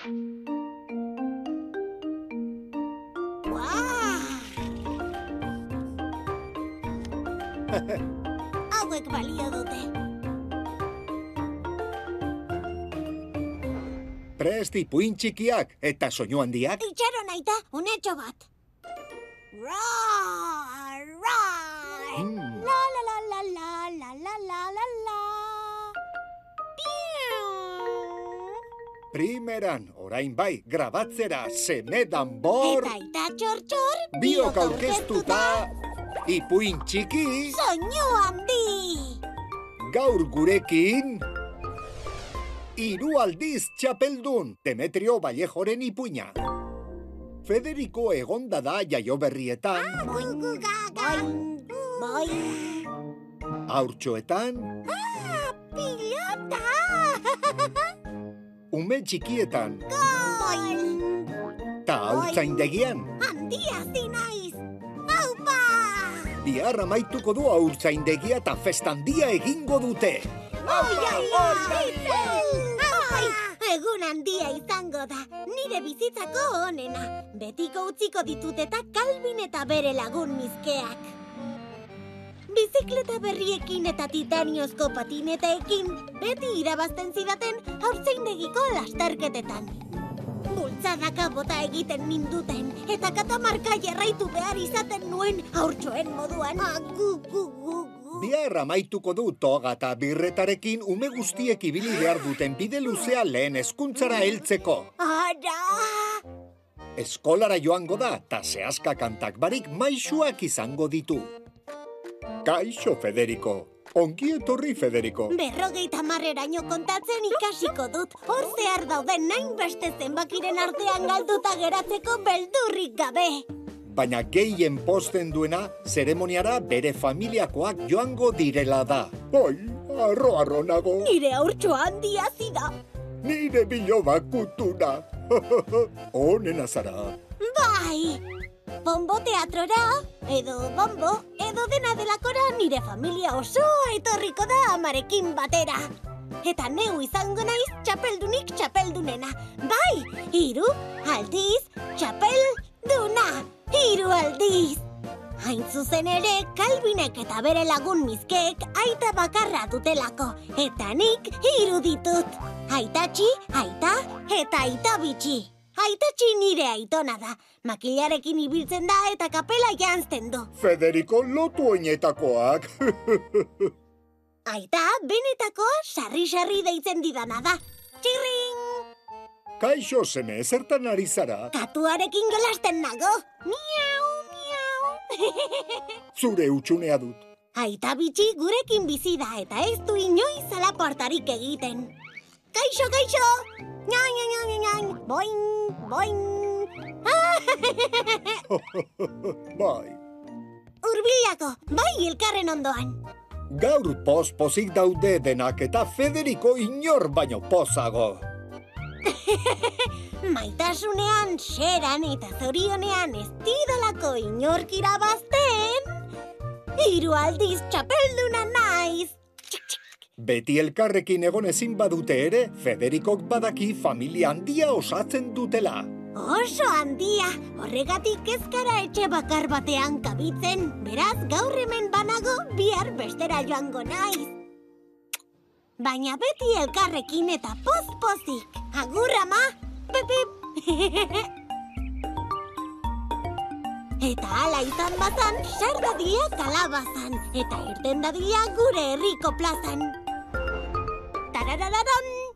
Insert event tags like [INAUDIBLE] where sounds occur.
Hauek [LAUGHS] balio dute. Prest ipuin txikiak eta soinu handiak. Itxaron aita, unetxo bat. Ra, Primeran, orain bai, grabatzera, semedan bor, Eta aita txor txor, biok aurkeztuta, ipuin txiki, Soinu handi. gaur gurekin, hiru aldiz txapeldun, Demetrio Vallejoren ipuina. Federico egonda da jaio berrietan, Boing, boing, boing. haurtxoetan, Pilota! [LAUGHS] ume txikietan, Boing! ta haurtzaindegian. Handia zinaiz! Aupa! Bihar amaituko du haurtzaindegia eta festandia egingo dute. Oi! Oi! Egun handia izango da, nire bizitzako onena. Betiko utziko ditut eta Calvin eta bere lagun mizkeak. Bizikleta berriekin eta titaniozko patineteekin beti irabazten zidaten haurtzeindegiko lasterketetan. Bultzadaka bota egiten ninduten eta katamarka jarraitu behar izaten nuen haurtxoen moduan. Agu, gu, gu, gu. Bihar amaituko du toga eta birretarekin ume guztiek ibili behar duten bide luzea lehen hezkuntzara heltzeko. Ara! Eskolara joango da eta zehazka kantak barik maixuak izango ditu. Kaixo, Federico. Ongi etorri, Federico. Berrogeita marreraino kontatzen ikasiko dut. Hor zehar dauden nain beste zenbakiren artean galduta geratzeko beldurrik gabe. Baina gehien posten duena zeremoniara bere familiakoak joango direla da. Oi, arro arro nago, Nire aurtxo handia zida. nire biloba kutuna. [LAUGHS] Honena zara. Bai! Bombo teatrora, edo bombo, edo dena delakora nire familia osoa etorriko da amarekin batera. Eta neu izango naiz txapeldunik txapeldunena. Bai, hiru aldiz txapelduna. Hiru aldiz. Hain zuzen ere, Kalbinek eta bere lagun mizkeek aita bakarra dutelako. Eta nik hiru ditut. Aitatxi, aita eta aita bitxi. Aitatxi nire aitona da. Makilarekin ibiltzen da eta kapela jantzten du. Federico lotu oinetakoak. [LAUGHS] Aita, benetakoa sarri-sarri deitzen didana da. Txirring! Kaixo seme, zertan ari zara? Katuarekin jolasten nago. Miau, miau. [LAUGHS] Zure utxunea dut. Aita bitxi gurekin bizi da eta ez du inoiz alaportarik egiten. Kaixo, kaixo! Nyan, nyan, nyan, nyan. Boing, boing. [LAUGHS] Bai, Urbilako, bai elkarren ondoan. gaur poz-pozik daude denak eta Federico inor baino pozago. [LAUGHS] Maitasunean, xeran eta zorionean ez didalako inork irabazten. Hiru aldiz txapelduna naiz. Beti elkarrekin egon ezin badute ere, Federikok badaki familia handia osatzen dutela. Oso handia, horregatik ez gara etxe bakar batean kabitzen. Beraz, gaur hemen banago, bihar bestera joango naiz. Baina beti elkarrekin eta poz-pozik. Agur ama, pipip. [LAUGHS] eta hala izan bazan, sar dadila kalabazan, eta irten dadila gure herriko plazan. da da da da da.